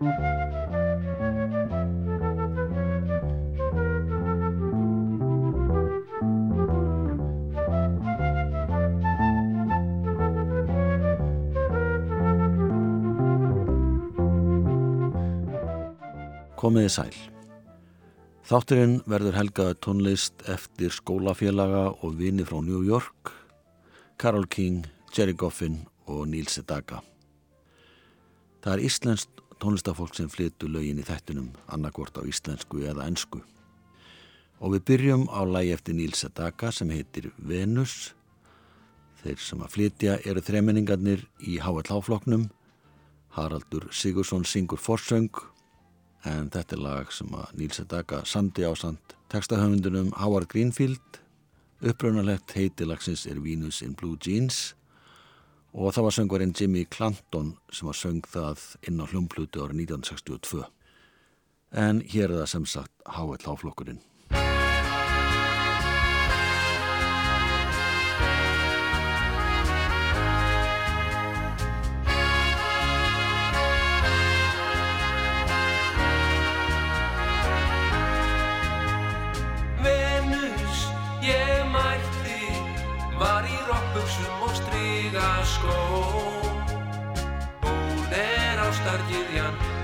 Komiði sæl. Þátturinn verður helgaði tónlist eftir skólafélaga og vini frá New York, Carole King, Jerry Goffin og Neil Sedaka. Það er íslenskt tónlistafólk sem flyttu lögin í þættunum, annarkort á íslensku eða ennsku. Og við byrjum á lægi eftir Neil Sedaka sem heitir Venus. Þeir sem að flytja eru þremenningarnir í H.L.H-floknum. Haraldur Sigursson syngur forsöng en þetta er lag sem að Níl Sedaka samti á samt textahöfundunum Howard Greenfield uppröunalegt heiti lagsins er Venus in Blue Jeans og það var söngvarinn Jimmy Clanton sem var söng það inn á hljómplutu árið 1962 en hér er það sem sagt H.L. Háflokkurinn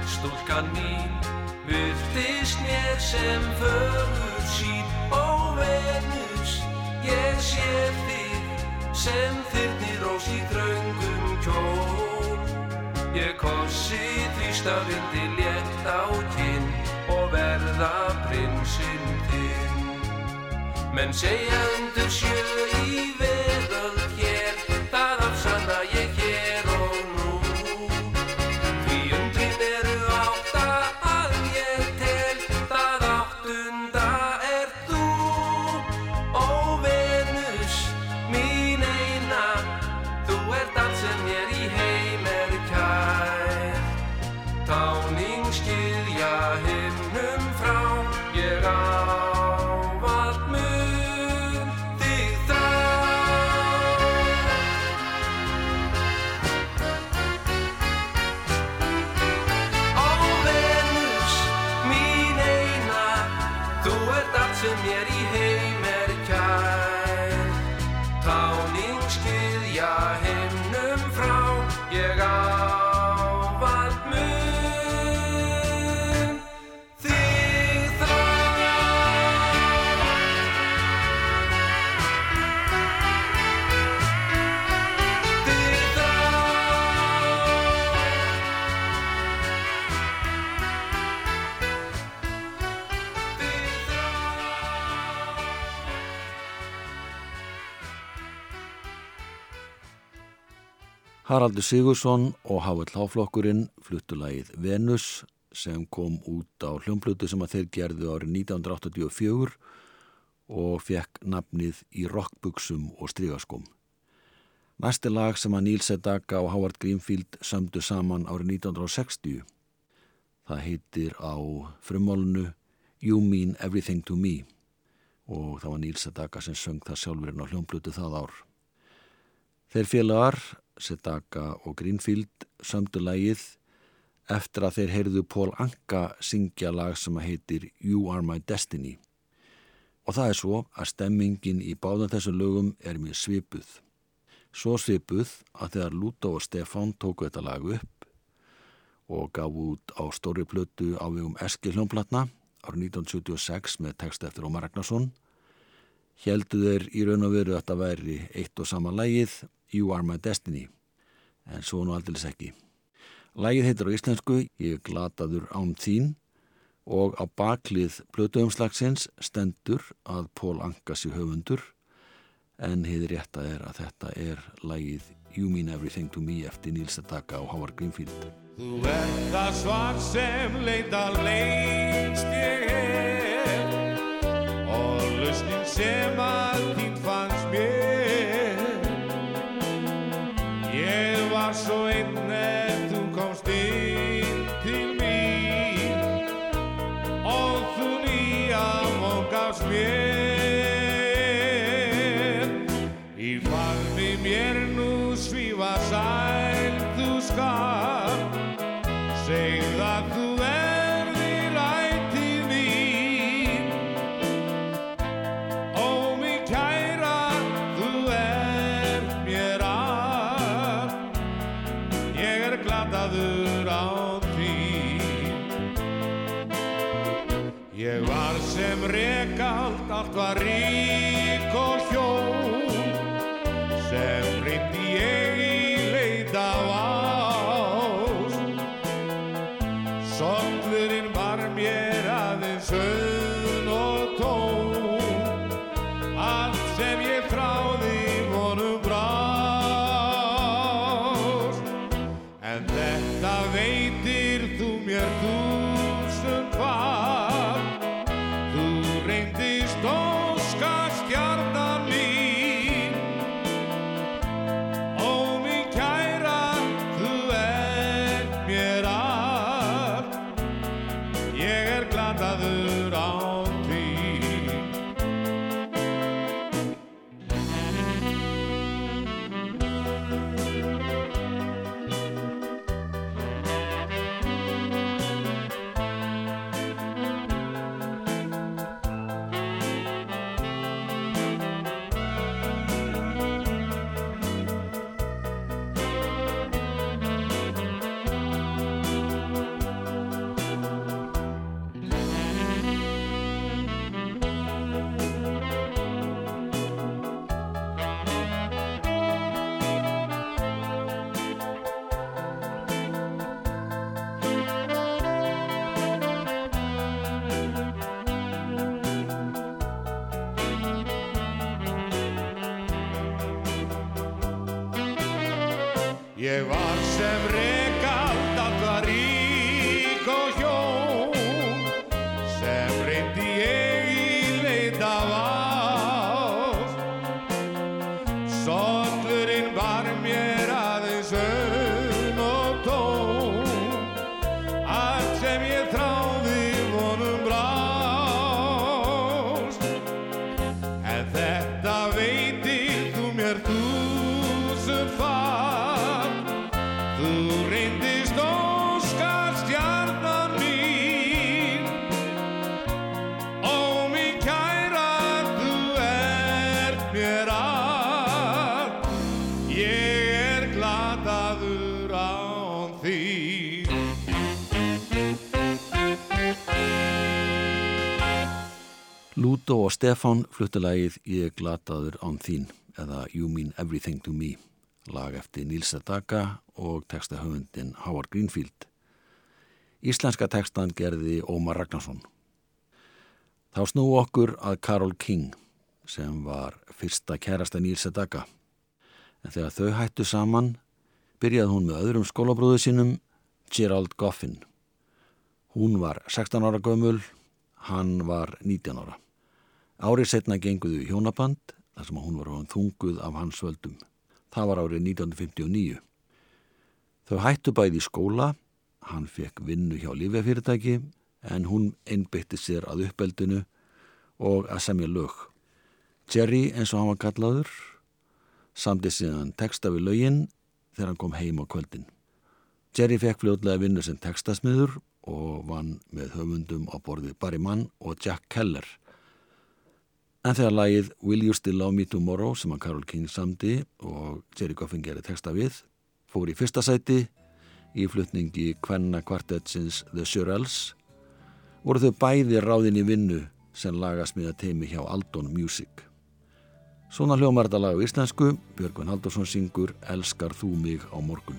stúlkan mín Virtist mér sem fögur sín Ó Venus, ég sé þig Sem þyrnir ós í draungum kjól. Ég kossi þrýstafindi létt á kinn Og verða prinsinn þinn. Menn segja undur sjö í veröld Haraldur Sigursson og H.L.H-flokkurinn fluttulægið Venus sem kom út á hljómblutu sem að þeir gerðu árið 1984 og fekk nafnið í rockbuksum og strygaskum. Næsti lag sem að Níl Sedaka og Howard Greenfield sömdu saman árið 1960. Það heitir á frumólunu You Mean Everything to Me og það var Níl Sedaka sem söng það sjálfurinn á hljómblutu það ár. Þeir félagar Sedaka og Greenfield sömdu lagið eftir að þeir heyrðu Pól Anka syngja lag sem heitir You Are My Destiny. Og það er svo að stemmingin í báðan þessum lögum er mjög svipuð. Svo svipuð að þegar Lúto og Stefán tóku þetta lag upp og gaf út á stóri plötu á vegum Eski hljómplatna árið 1976 með text eftir Ómar Ragnarsson heldu þeir í raun og veru að þetta væri eitt og sama lagið You Are My Destiny en svo nú aldrei ekki. Lægið heitir á íslensku Ég glataður án þín og á baklið blötuumslagsins stendur að Pól Angas í höfundur en heiði rétta er að þetta er lægið You Mean Everything to Me eftir Níls Edaka og Howard Greenfield. Þú er það svar sem leita lengst var rík Ég er gladaður á Lúto og Stefán fluttu lagið Ég glataður án þín eða You Mean Everything to Me lag eftir Níls Sedaka og textahöfundin Howard Greenfield. Íslenska textan gerði Ómar Ragnarsson. Þá snú okkur að Carol King sem var fyrsta kærasta Níls Sedaka. En þegar þau hættu saman byrjaði hún með öðrum skólabróðu sínum Gerald Goffin. Hún var 16 ára gömul, hann var 19 ára. Árið setna genguðu í hjónaband þar sem hún var hún þunguð af hans völdum. Það var árið 1959. Þau hættu bæði í skóla, hann fekk vinnu hjá lífefyrirtæki en hún einbytti sér að uppeldinu og að semja lög. Jerry, eins og hann var kallaður, samdi síðan texta við lögin þegar hann kom heim á kvöldin. Jerry fekk fljóðlega vinnu sem textasmiður og vann með höfundum á borðið Barry Mann og Jack Keller. En þegar lagið Will You Still Love Me Tomorrow sem að Carol King samdi og Jerry Goffin gerði texta við fór í fyrsta sæti í flutningi Kvenna kvartetsins The Shirelles voru þau bæði ráðin í vinnu sem lagasmiða teimi hjá Aldon Music. Svona hljómar þetta lag á íslensku, Björgvin Haldursson syngur Elskar þú mig á morgun.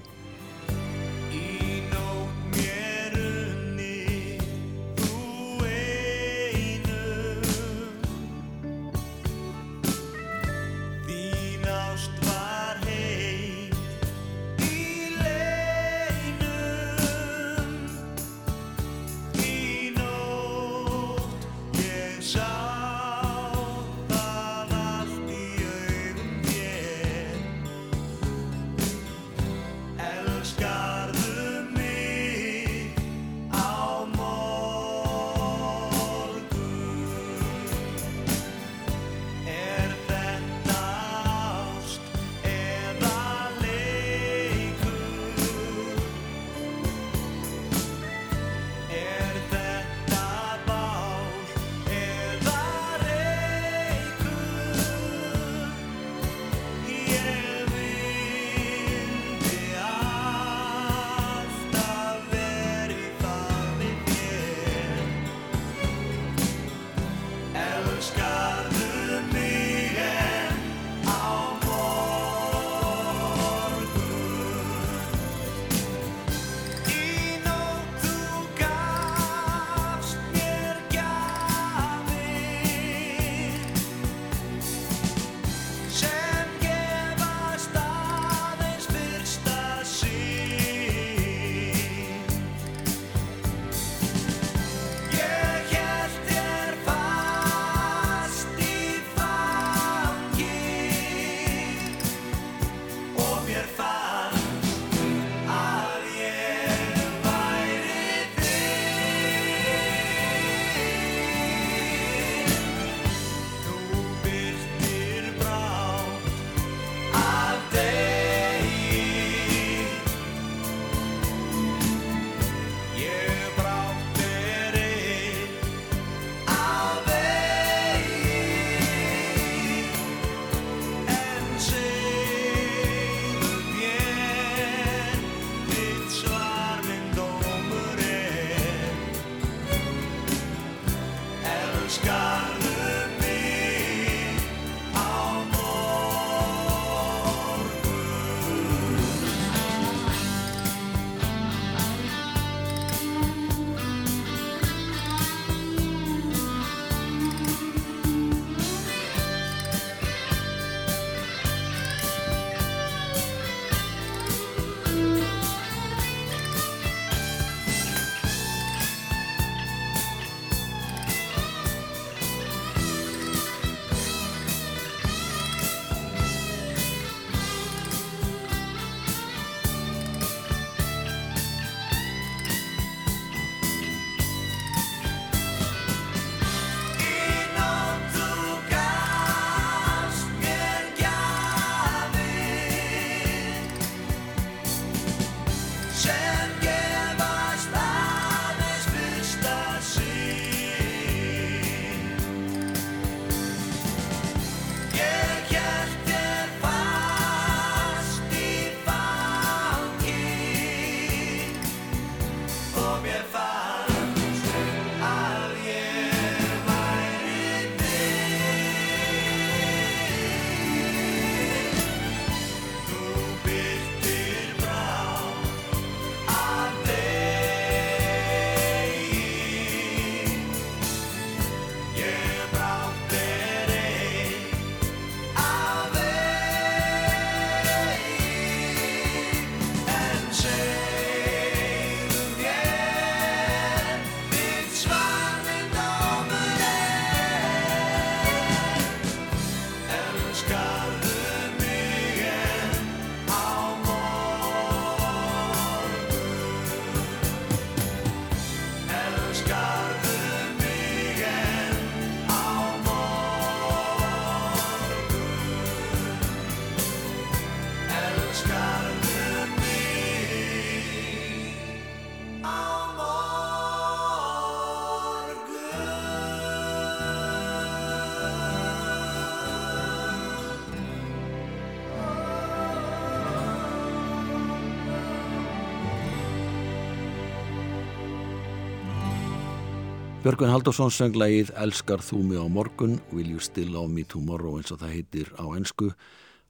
Björgvin Haldursson söng lagið Elskar þú mig á morgun, Will you still love me tomorrow eins og það heitir á ensku,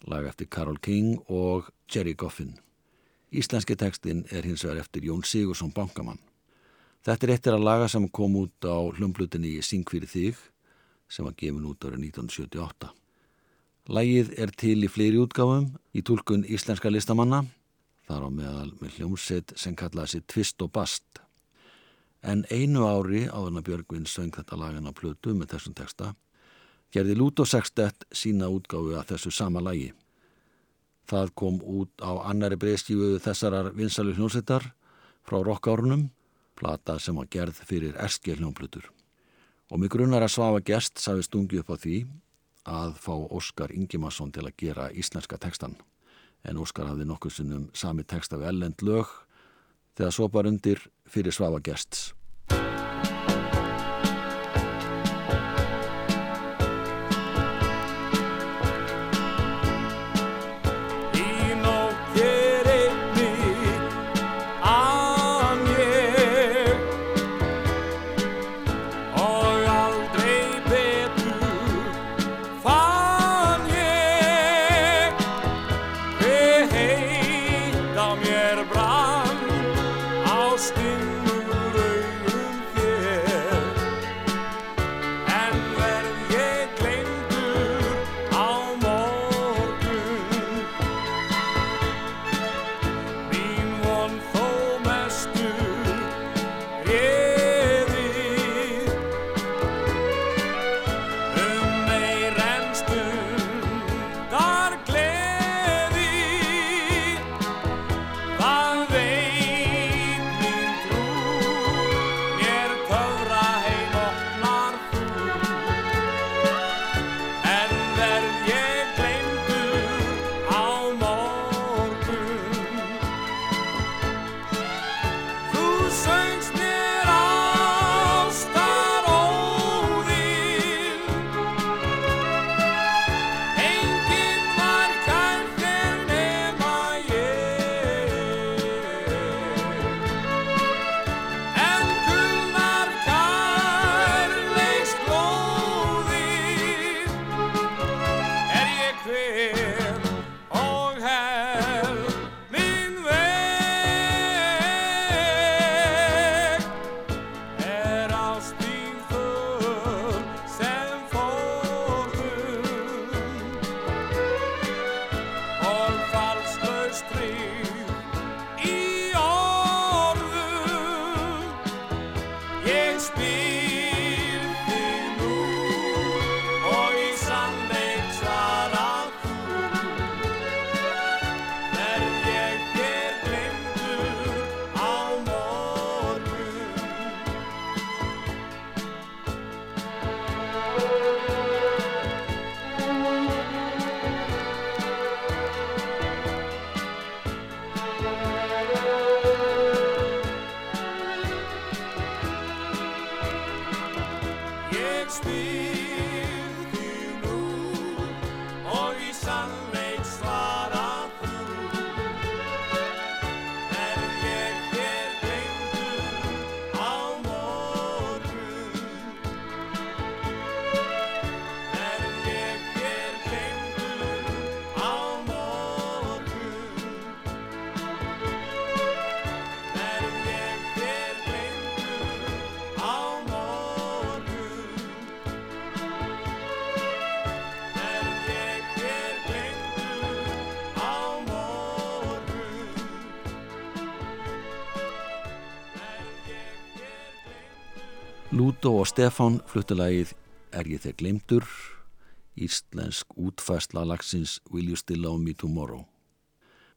lag eftir Carol King og Jerry Goffin. Íslenski tekstin er hins vegar eftir Jón Sigursson Bankamann. Þetta er eittir að laga sem kom út á hljumblutinni Sing fyrir þig sem var gefin út árið 1978. Lagið er til í fleiri útgáfum í tólkun íslenska listamanna, þar á meðal með hljómsett sem kallaði sér Twist og Bast. En einu ári áðurna Björgvin söng þetta lagan á plötu með þessum texta, gerði Lúto Sextet sína útgáfu að þessu sama lagi. Það kom út á annari breyskífu þessarar vinsalu hljómsettar frá rockárunum, plata sem var gerð fyrir erskja hljómplutur. Og mig grunnar að Svafa Gest saði stungi upp á því að fá Óskar Ingimarsson til að gera íslenska tekstan. En Óskar hafði nokkuð sinnum sami teksta við ellend lög þegar svo bara undir fyrir Svafa Gests. Lúto og Stefán fluttilagið Er ég þeir glemdur Íslensk útfæsla lagsins Will you still love me tomorrow.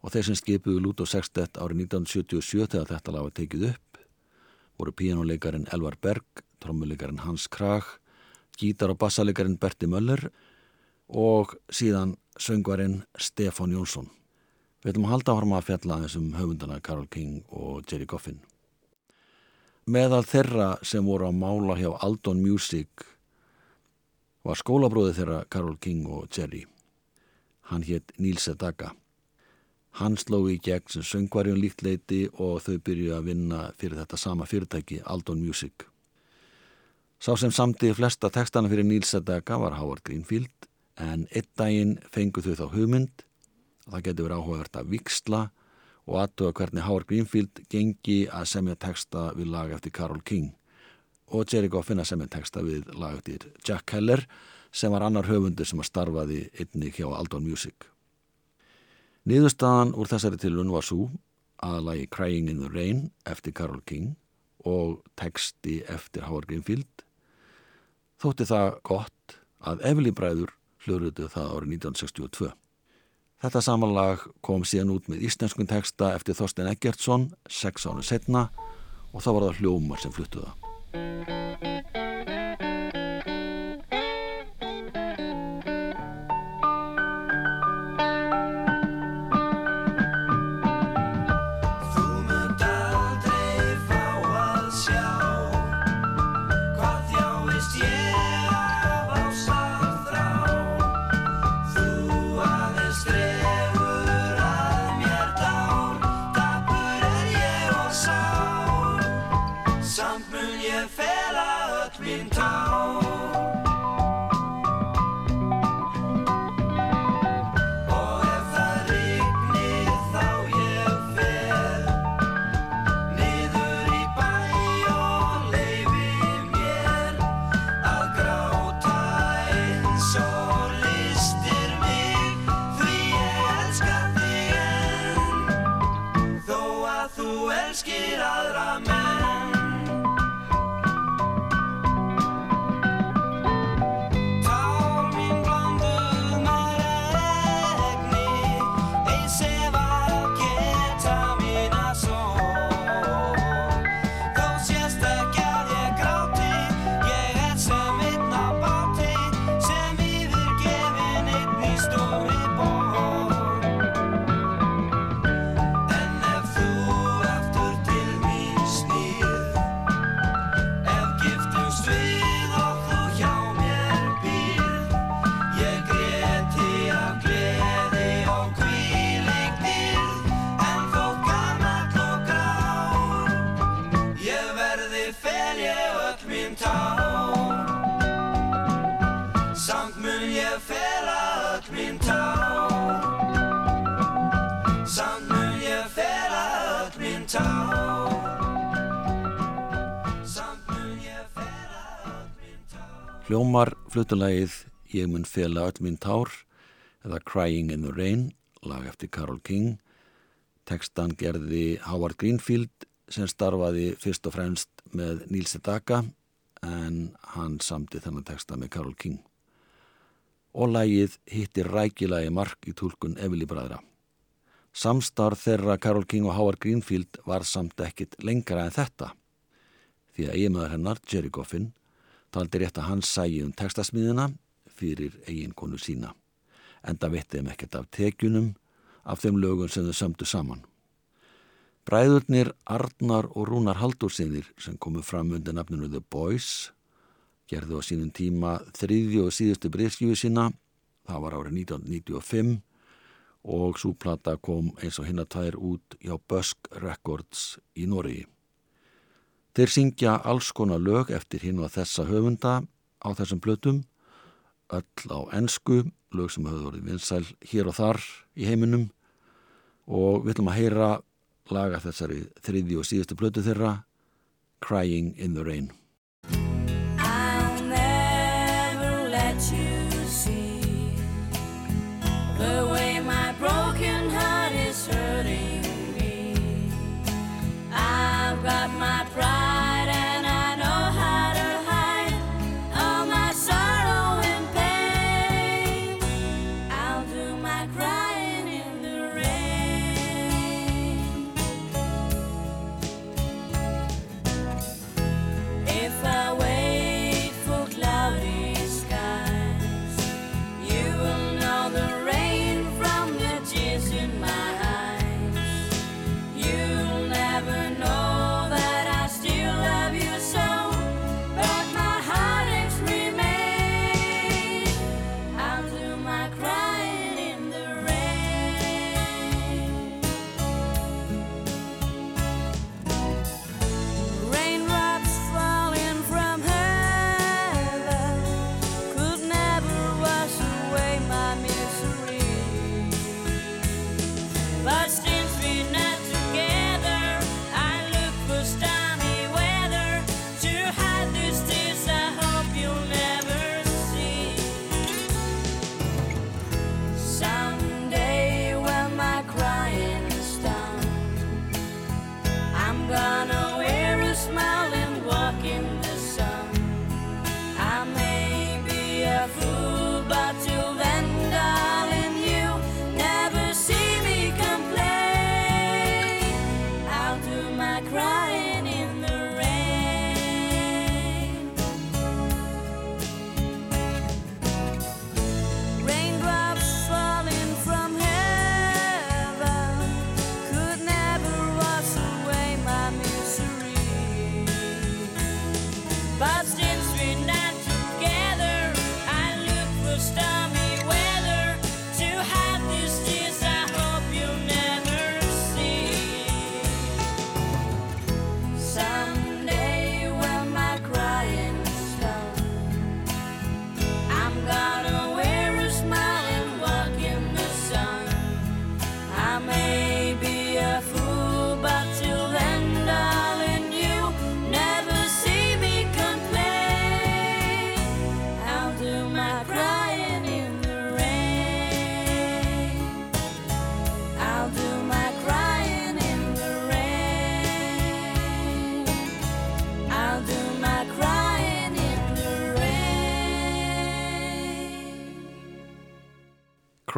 Og þeir sem skipuðu Lúto Sextet árið 1977 þegar þetta lag var tekið upp voru píjánuleikarin Elvar Berg, trommuleikarin Hans Krag gítar- og bassaleikarin Berti Möller og síðan söngvarinn Stefán Jónsson. Við ætlum að halda áfram að fjalla aðeins um höfundana Carol King og Jerry Goffin Meðal þeirra sem voru að mála hjá Aldon Music var skólabróði þeirra Carol King og Jerry. Hann hétt Níl Sedaka. Hann sló í gegn sem söngvarjum líkt leiti og þau byrjuði að vinna fyrir þetta sama fyrirtæki, Aldon Music. Sá sem samti flesta textana fyrir Níls Sedaka var Howard Greenfield en einn daginn fengu þau þá hugmynd og það getur verið áhugavert að viksla og aðtöga hvernig Howard Greenfield gengi að semja texta við lag eftir Carole King og Jerry Goffin að semja texta við lag eftir Jack Keller sem var annar höfundur sem að starfaði einnig hjá Aldon Music. Niðurstaðan úr þessari tilun var svo að lagi Crying in the Rain eftir Carole King og texti eftir Howard Greenfield þótti það gott að Evelyn Bræður hljóruðu það árið 1962. Þetta samanlag kom síðan út með íslenskun texta eftir Þorstein Eggertsson sex ánum setna og þá var það hljómar sem fluttuða. Hljómar fluttulægið Ég mun fela öll mín tár eða Crying in the Rain, lag eftir Carole King. Tekstan gerði Howard Greenfield sem starfaði fyrst og fremst með Níls Sedaka en hann samti þennan teksta með Carole King. Og lægið hittir rækilagi mark í tólkun Evili bræðra. Samstarf þeirra Carole King og Howard Greenfield var samt ekkit lengra en þetta því að eiginmaður hennar, Jerry Goffin, taldi rétt að hann sægi um tekstasmiðina fyrir eiginkonu sína. Enda veitti þeim ekkert af tekjunum af þeim lögum sem þau sömdu saman. Bræðurnir Arnar og Rúnar Haldursinir sem komu fram undir nafninu The Boys gerðu á sínum tíma þriðju og síðustu breyskjöfu sína, það var árið 1995 og súplata kom eins og hinn að tær út hjá Busk Records í Noregi. Þeir syngja alls konar lög eftir hinn og þessa höfunda á þessum plötum, öll á ensku, lög sem höfðu vorið vinsæl hér og þar í heiminum og við ætlum að heyra laga þessari þriðju og síðustu plötu þeirra, Crying in the Rain.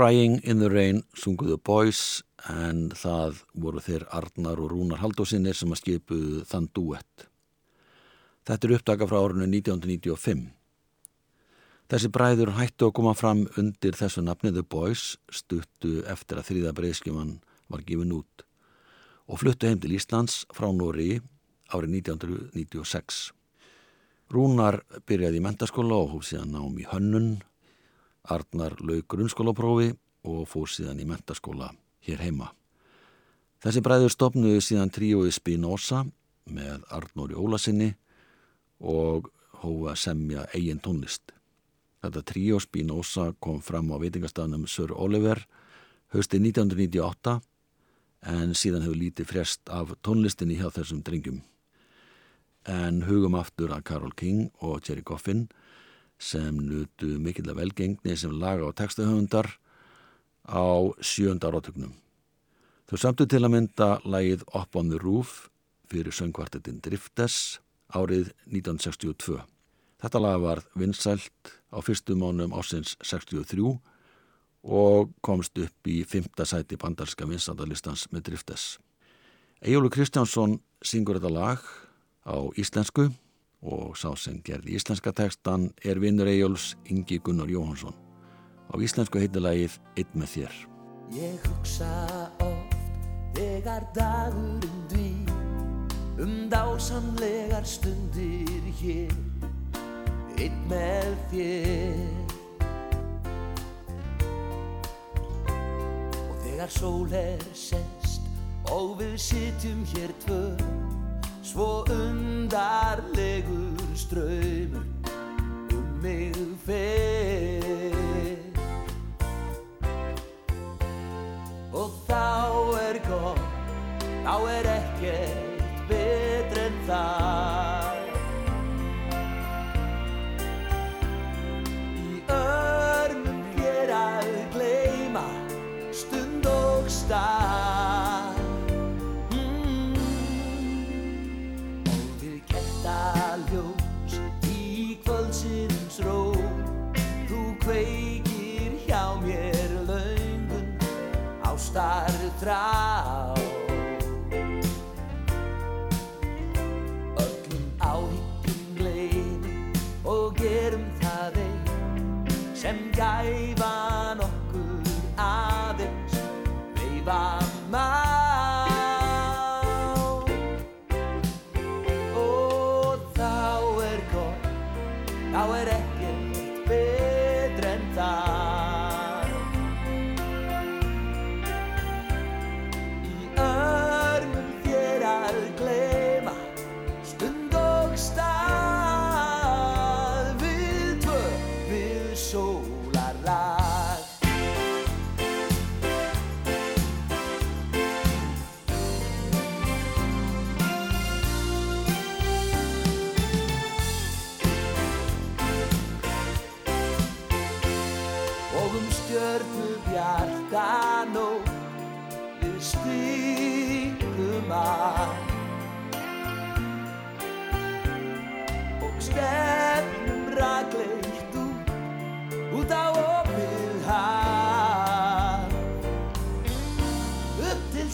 Crying in the Rain sunguðu Boys en það voru þeir Arnar og Rúnar Haldósinir sem að skipuðu þann duett. Þetta er upptaka frá árinu 1995. Þessi bræður hættu að koma fram undir þessu nafni The Boys stuttu eftir að þrýða breyðskjumann var gefin út og fluttu heim til Íslands frá Nóri árið 1996. Rúnar byrjaði í mentaskóla og hóf síðan nám í hönnun, Arnar lauk grunnskólaprófi og fór síðan í mentaskóla hér heima. Þessi bræður stopnuðu síðan tríói Spinoza með Arnóri Ólasinni og hófa semja eigin tónlist. Þetta tríó Spinoza kom fram á veitingastafnum Sir Oliver haustið 1998 en síðan hefur lítið frest af tónlistinni hjá þessum drengjum. En hugum aftur að Carol King og Jerry Coffin sem nutu mikill að velgengni sem laga og textahöfundar á sjönda áratögnum. Þau samtu til að mynda lagið Up on the Roof fyrir söngvartetinn Driftes árið 1962. Þetta lag var vinsælt á fyrstu mánum ásins 63 og komst upp í fymta sæti bandarska vinsandalistans með Driftes. Ejjólu Kristjánsson syngur þetta lag á íslensku og sá sem gerði íslenska tekstan er vinnur Ejjóls Ingi Gunnar Jóhansson. Á íslensku heitir lagið Eitt með þér. Ég hugsa oft þegar dagurinn dví um dásamlegar stundir hér einn með þér og þegar sól er sest og við sitjum hér tvö svo undarlegur ströymur um mig fer og þá er gott, þá er ekkert betra en það. Í örmum hér að gleyma stund og stað. Sem gæfan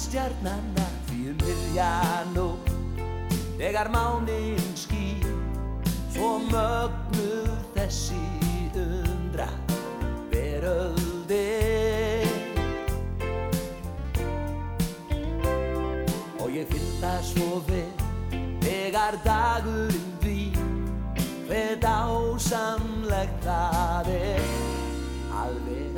stjarnanna því um miðjanótt þegar mánin skýr svo mögnuð þessi undra veröldin og ég finn það svo vel þegar dagurinn því hver dásamlegt það er að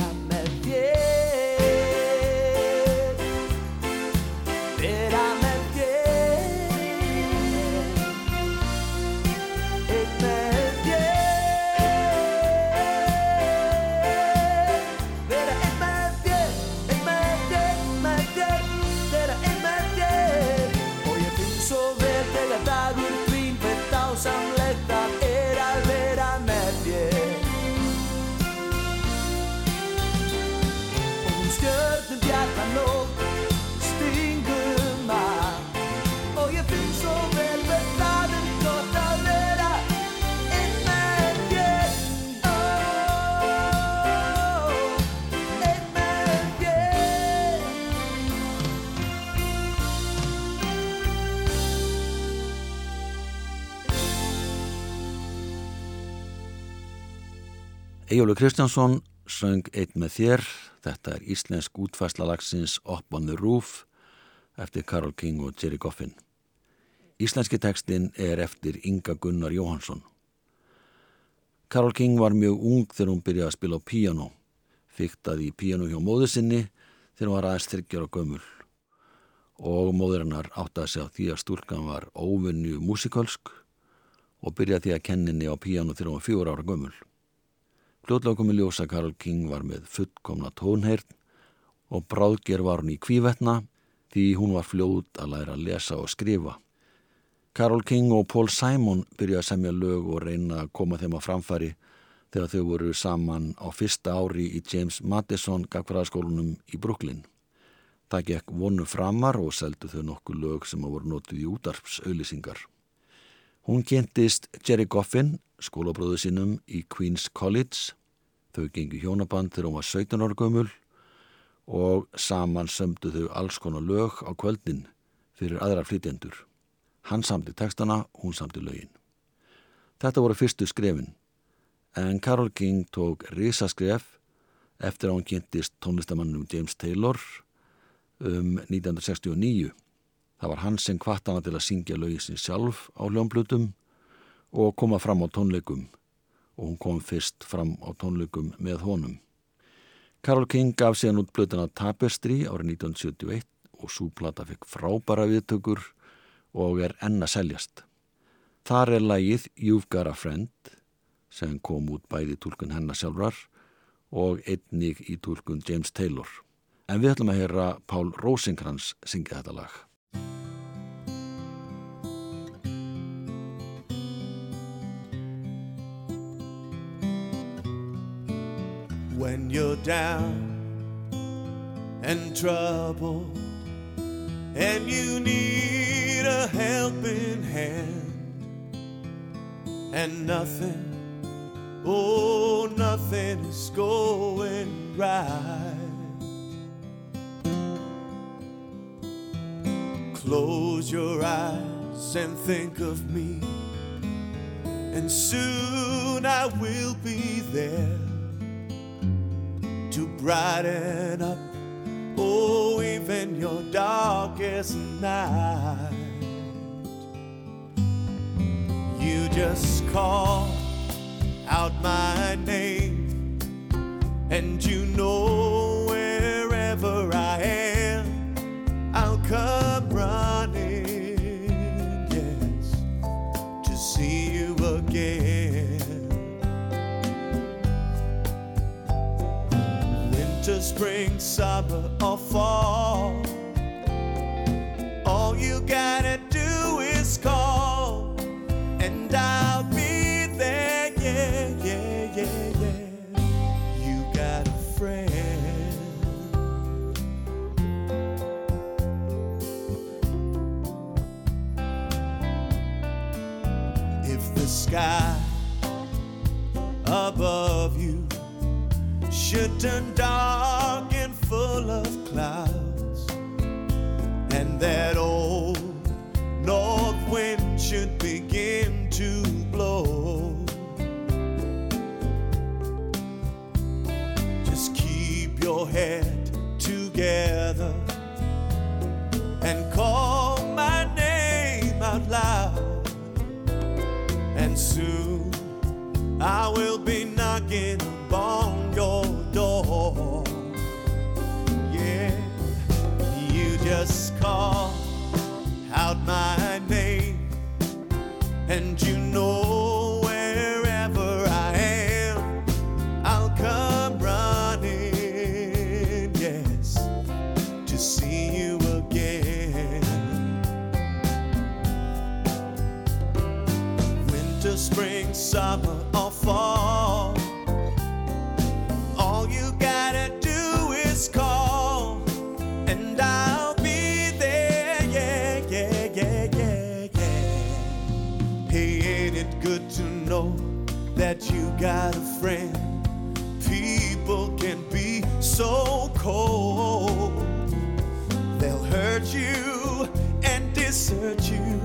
Ejjólu Kristjánsson söng eitt með þér. Þetta er íslensk útfæsla lagsins Up on the Roof eftir Karol King og Jerry Goffin. Íslenski tekstinn er eftir Inga Gunnar Jóhansson. Karol King var mjög ung þegar hún byrjaði að spila á píano. Fyktaði í píano hjá móðu sinni þegar hún var aðeins þryggjar á gömul. Og móður hennar átti að segja því að stúlkan var óvinnu músikalsk og byrjaði því að kenninni á píano þegar hún var fjóra ára gömul. Fljótlega komið ljósa Karol King var með fullkomna tónheirn og bráðger var hún í kvívetna því hún var fljót að læra að lesa og skrifa. Karol King og Paul Simon byrjaði að semja lög og reyna að koma þeim á framfæri þegar þau voru saman á fyrsta ári í James Madison gagfræðaskólunum í Brooklyn. Það gekk vonu framar og seldu þau nokkuð lög sem voru notið í útarpsauðlýsingar. Hún kynntist Jerry Goffin, skólabróðu sínum í Queen's College. Þau gengi hjónaband þegar hún var 17 ára gömul og saman sömdu þau alls konar lög á kvöldin fyrir aðra flytjendur. Hann samti textana, hún samti lögin. Þetta voru fyrstu skrefin, en Karol King tók risaskref eftir að hún kynntist tónlistamannum James Taylor um 1969. Það var hann sem kvart hana til að syngja lögin sin sjálf á hljómblutum og koma fram á tónleikum og hún kom fyrst fram á tónleikum með honum. Karol King gaf síðan út blötuna Tapestry árið 1971 og súplata fekk frábæra viðtökur og er enn að seljast. Þar er lagið You've Got a Friend sem kom út bæði tólkun hennar sjálfrar og einnig í tólkun James Taylor. En við ætlum að heyra Pál Rosenkrantz syngja þetta lag. When you're down and troubled and you need a helping hand and nothing oh nothing is going right. Close your eyes and think of me and soon I will be there brighten up, oh, even your darkest night. You just call out my name, and you know wherever I am, I'll come spring, summer, or fall. All you gotta do is call, and I'll be there. Yeah, yeah, yeah, yeah. You got a friend. If the sky above should turn dark and full of clouds, and that old north wind should begin to blow. Just keep your head together and call my name out loud, and soon I will be knocking on your call out my friend. People can be so cold, they'll hurt you and desert you.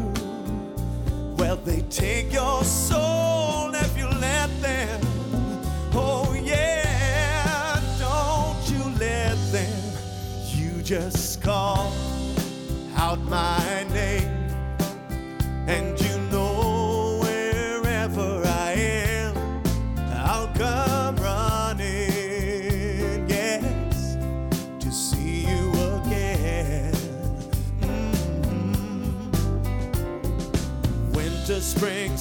Well, they take your soul if you let them. Oh, yeah, don't you let them. You just call out my name and you Bring.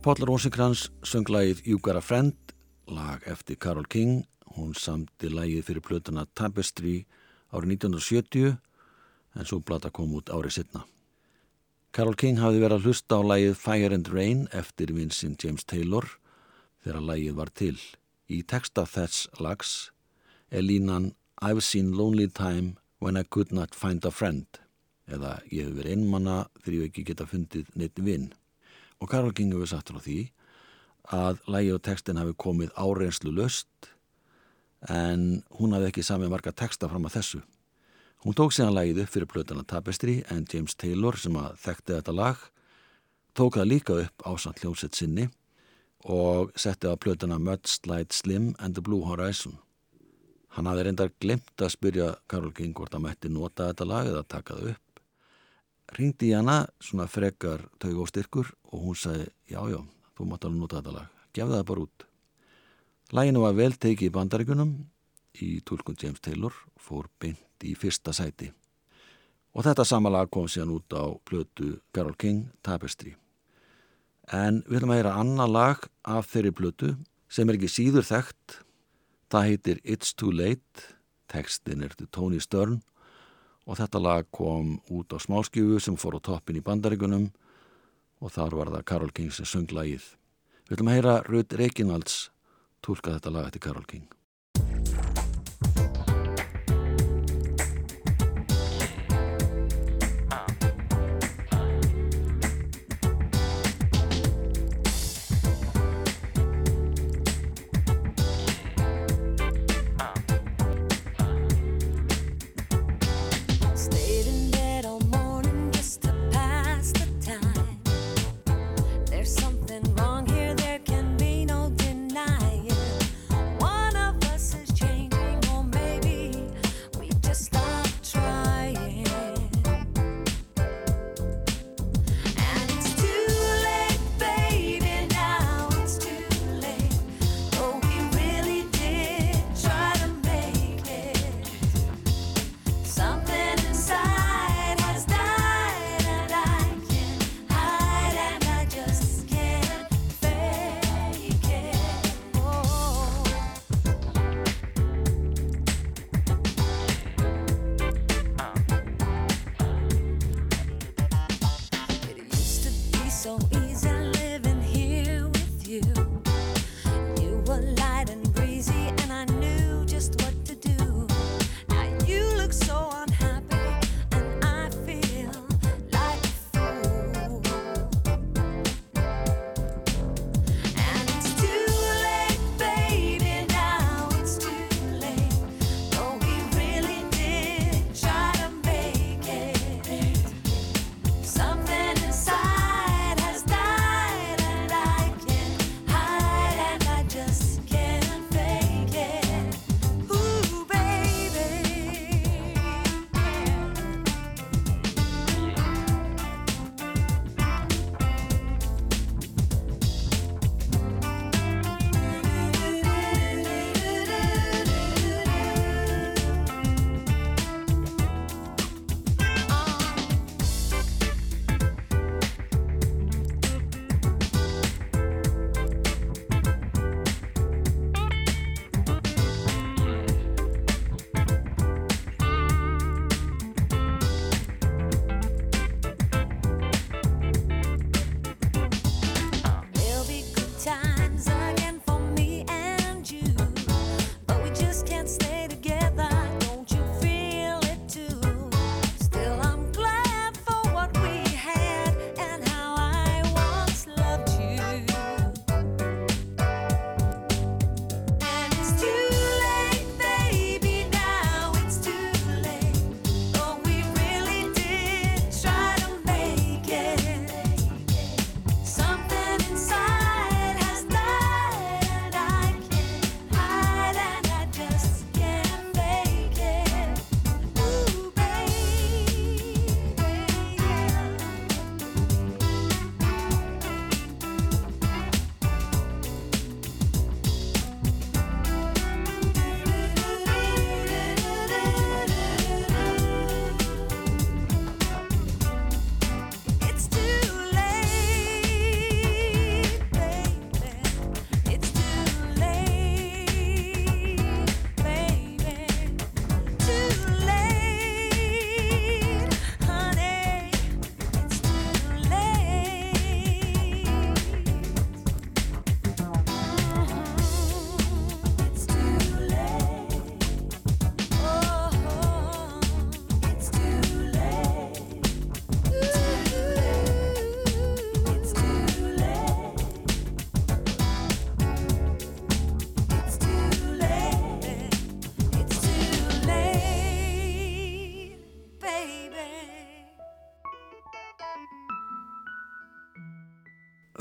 Páll Rosenkrantz söng lagið You Got a Friend, lag eftir Carole King. Hún samti lagið fyrir plötuna Tapestry árið 1970 en svo blata kom út árið setna. Carole King hafði verið að hlusta á lagið Fire and Rain eftir Vincent James Taylor þegar lagið var til. Í texta þess lags er línan I've seen lonely time when I could not find a friend eða ég hef verið einmanna þegar ég ekki geta fundið neitt vinn. Og Karol King hefur sagt frá því að lægi og textin hafi komið áreynslu löst en hún hafi ekki sami marga texta fram að þessu. Hún tók síðan lægið upp fyrir plötuna Tapestry en James Taylor sem að þekkti þetta lag tók það líka upp á samt hljómsett sinni og setti á plötuna Mudslide Slim and the Blue Horizon. Hann hafði reyndar glemt að spyrja Karol King hvort að mætti nota þetta lag eða taka það upp ringdi í hana svona frekar taug og styrkur og hún sagði já já, þú mátt alveg nota þetta lag. Gefði það bara út. Læginu var vel tekið í bandaríkunum í tólkun James Taylor fór beint í fyrsta sæti. Og þetta sama lag kom síðan út á plötu Carole King Tapestry. En við viljum að heyra annað lag af þeirri plötu sem er ekki síður þekkt. Það heitir It's Too Late. Tekstin er til Tony Stern og þetta lag kom út á smáskjöfu sem fór á toppin í bandaríkunum og þar var það Karol King sem söng lagið. Við viljum að heyra Rudd Reginalds tólka þetta lag eftir Karol King.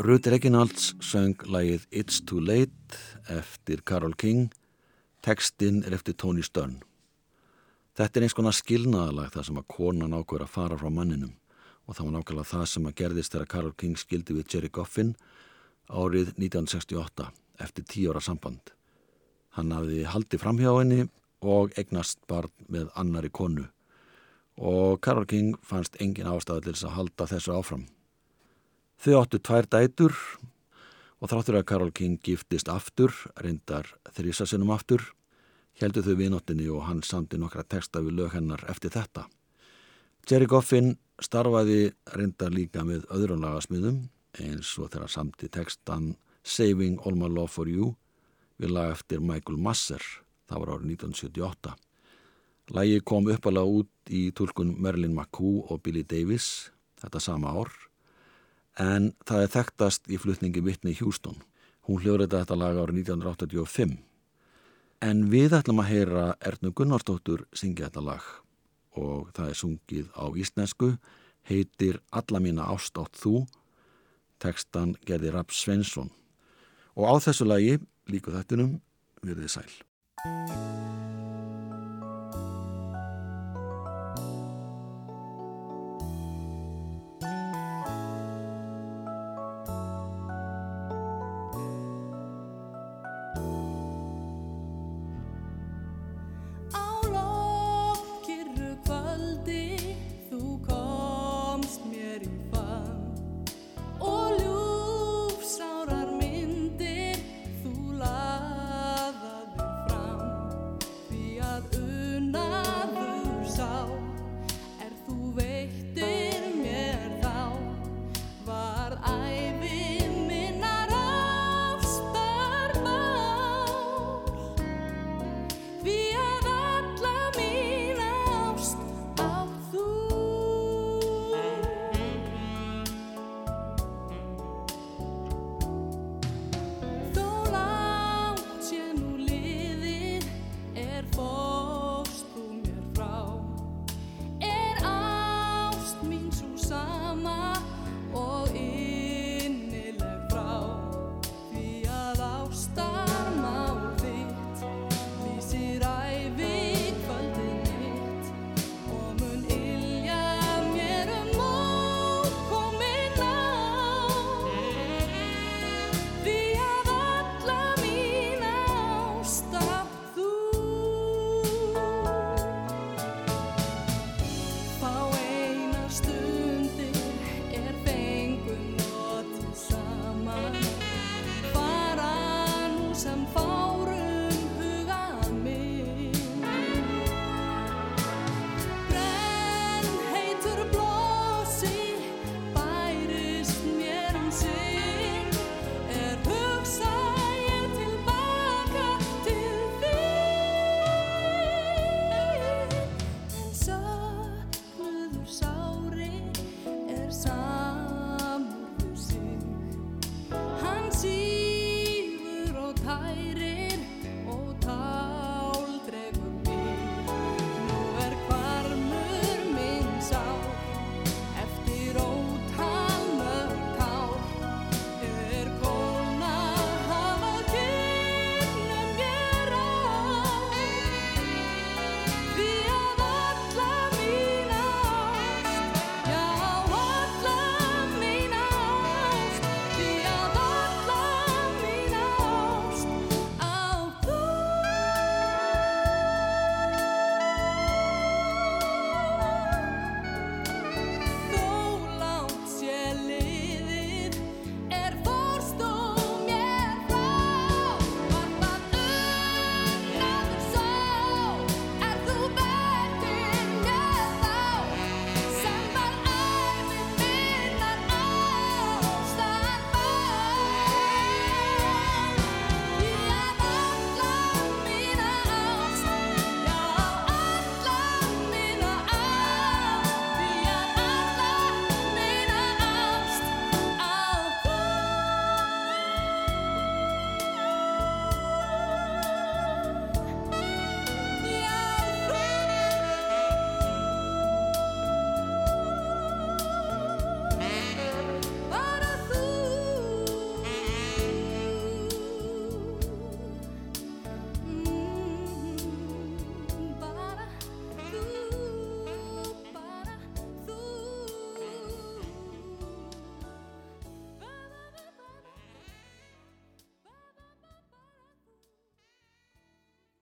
Ruth Reginalds söng lagið It's Too Late eftir Carol King. Tekstinn er eftir Tony Stern. Þetta er eins konar skilnaðalag þar sem að konan ákveður að fara frá manninum og það var nákvæmlega það sem að gerðist þegar Carol King skildi við Jerry Goffin árið 1968 eftir tíu ára samband. Hann hafði haldið framhjá henni og eignast barn með annari konu og Carol King fannst engin ástæði til þess að halda þessu áfram. Þau áttu tvær dætur og þráttur að Carol King giftist aftur, reyndar þrísasinnum aftur, heldur þau vinottinni og hann samti nokkra texta við lög hennar eftir þetta. Jerry Goffin starfaði reyndar líka með öðrum lagasmiðum eins og þeirra samti textan Saving All My Love For You við lag eftir Michael Masser, það var árið 1978. Lægi kom uppalega út í tulkun Merlin McCoo og Billy Davis þetta sama ár en það er þekktast í flutningi Whitney Houston. Hún hljóður þetta lag árið 1985. En við ætlum að heyra Ernu Gunnarsdóttur syngja þetta lag og það er sungið á íslensku, heitir Alla mína ástátt þú, tekstan gerði Rapp Svensson. Og á þessu lagi, líku þettunum, verðið sæl.